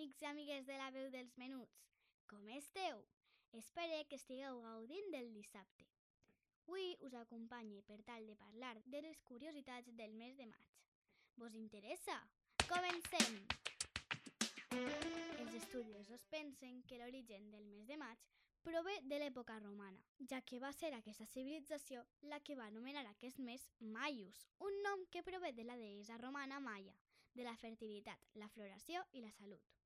Amics i amigues de la veu dels menuts. Com esteu? Espero que estigueu gaudint del dissabte. Avui us acompanyo per tal de parlar de les curiositats del mes de maig. Vos interessa? Comencem! Els estudiosos pensen que l'origen del mes de maig prové de l'època romana, ja que va ser aquesta civilització la que va anomenar aquest mes Maius, un nom que prové de la deessa romana Maia, de la fertilitat, la floració i la salut.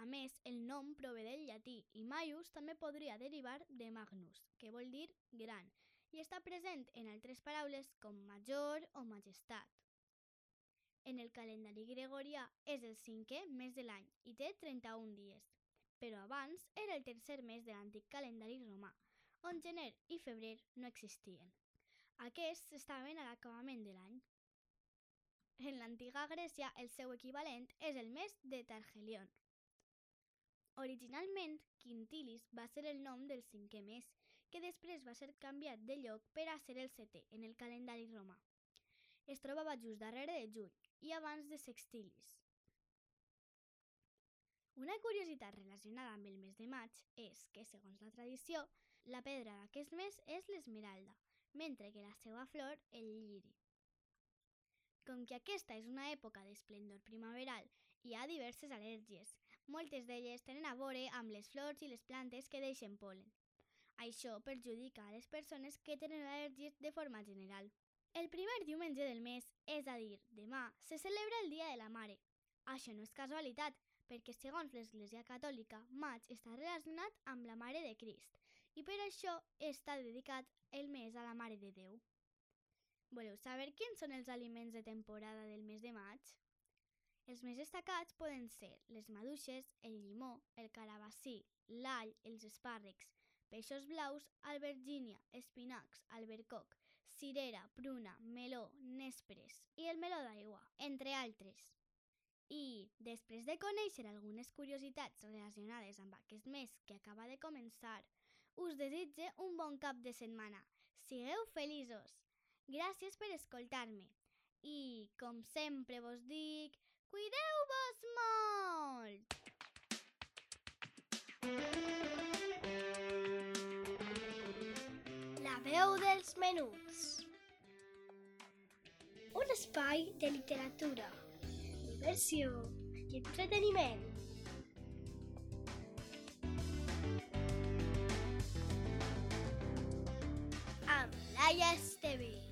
A més, el nom prové del llatí i Maius també podria derivar de Magnus, que vol dir gran, i està present en altres paraules com major o majestat. En el calendari gregorià és el cinquè mes de l'any i té 31 dies, però abans era el tercer mes de l'antic calendari romà, on gener i febrer no existien. Aquests estaven a l'acabament de l'any. En l'antiga Grècia, el seu equivalent és el mes de Targelion. Originalment, Quintilis va ser el nom del cinquè mes, que després va ser canviat de lloc per a ser el setè en el calendari romà. Es trobava just darrere de juny i abans de Sextilis. Una curiositat relacionada amb el mes de maig és que, segons la tradició, la pedra d'aquest mes és l'esmeralda, mentre que la seva flor el lliri. Com que aquesta és una època d'esplendor primaveral, hi ha diverses al·lèrgies. Moltes d'elles tenen a veure amb les flors i les plantes que deixen polen. Això perjudica a les persones que tenen al·lèrgies de forma general. El primer diumenge del mes, és a dir, demà, se celebra el Dia de la Mare. Això no és casualitat, perquè segons l'Església Catòlica, maig està relacionat amb la Mare de Crist i per això està dedicat el mes a la Mare de Déu. Voleu saber quins són els aliments de temporada del mes de maig? Els més destacats poden ser les maduixes, el llimó, el carabassí, l'all, els espàrrecs, peixos blaus, albergínia, espinacs, albercoc, cirera, pruna, meló, nèspres i el meló d'aigua, entre altres. I, després de conèixer algunes curiositats relacionades amb aquest mes que acaba de començar, us desitge un bon cap de setmana. Sigueu feliços! Gràcies per escoltar-me. I, com sempre vos dic, cuideu-vos molt! La veu dels menuts. Un espai de literatura, diversió i entreteniment. Amb Laia Esteve.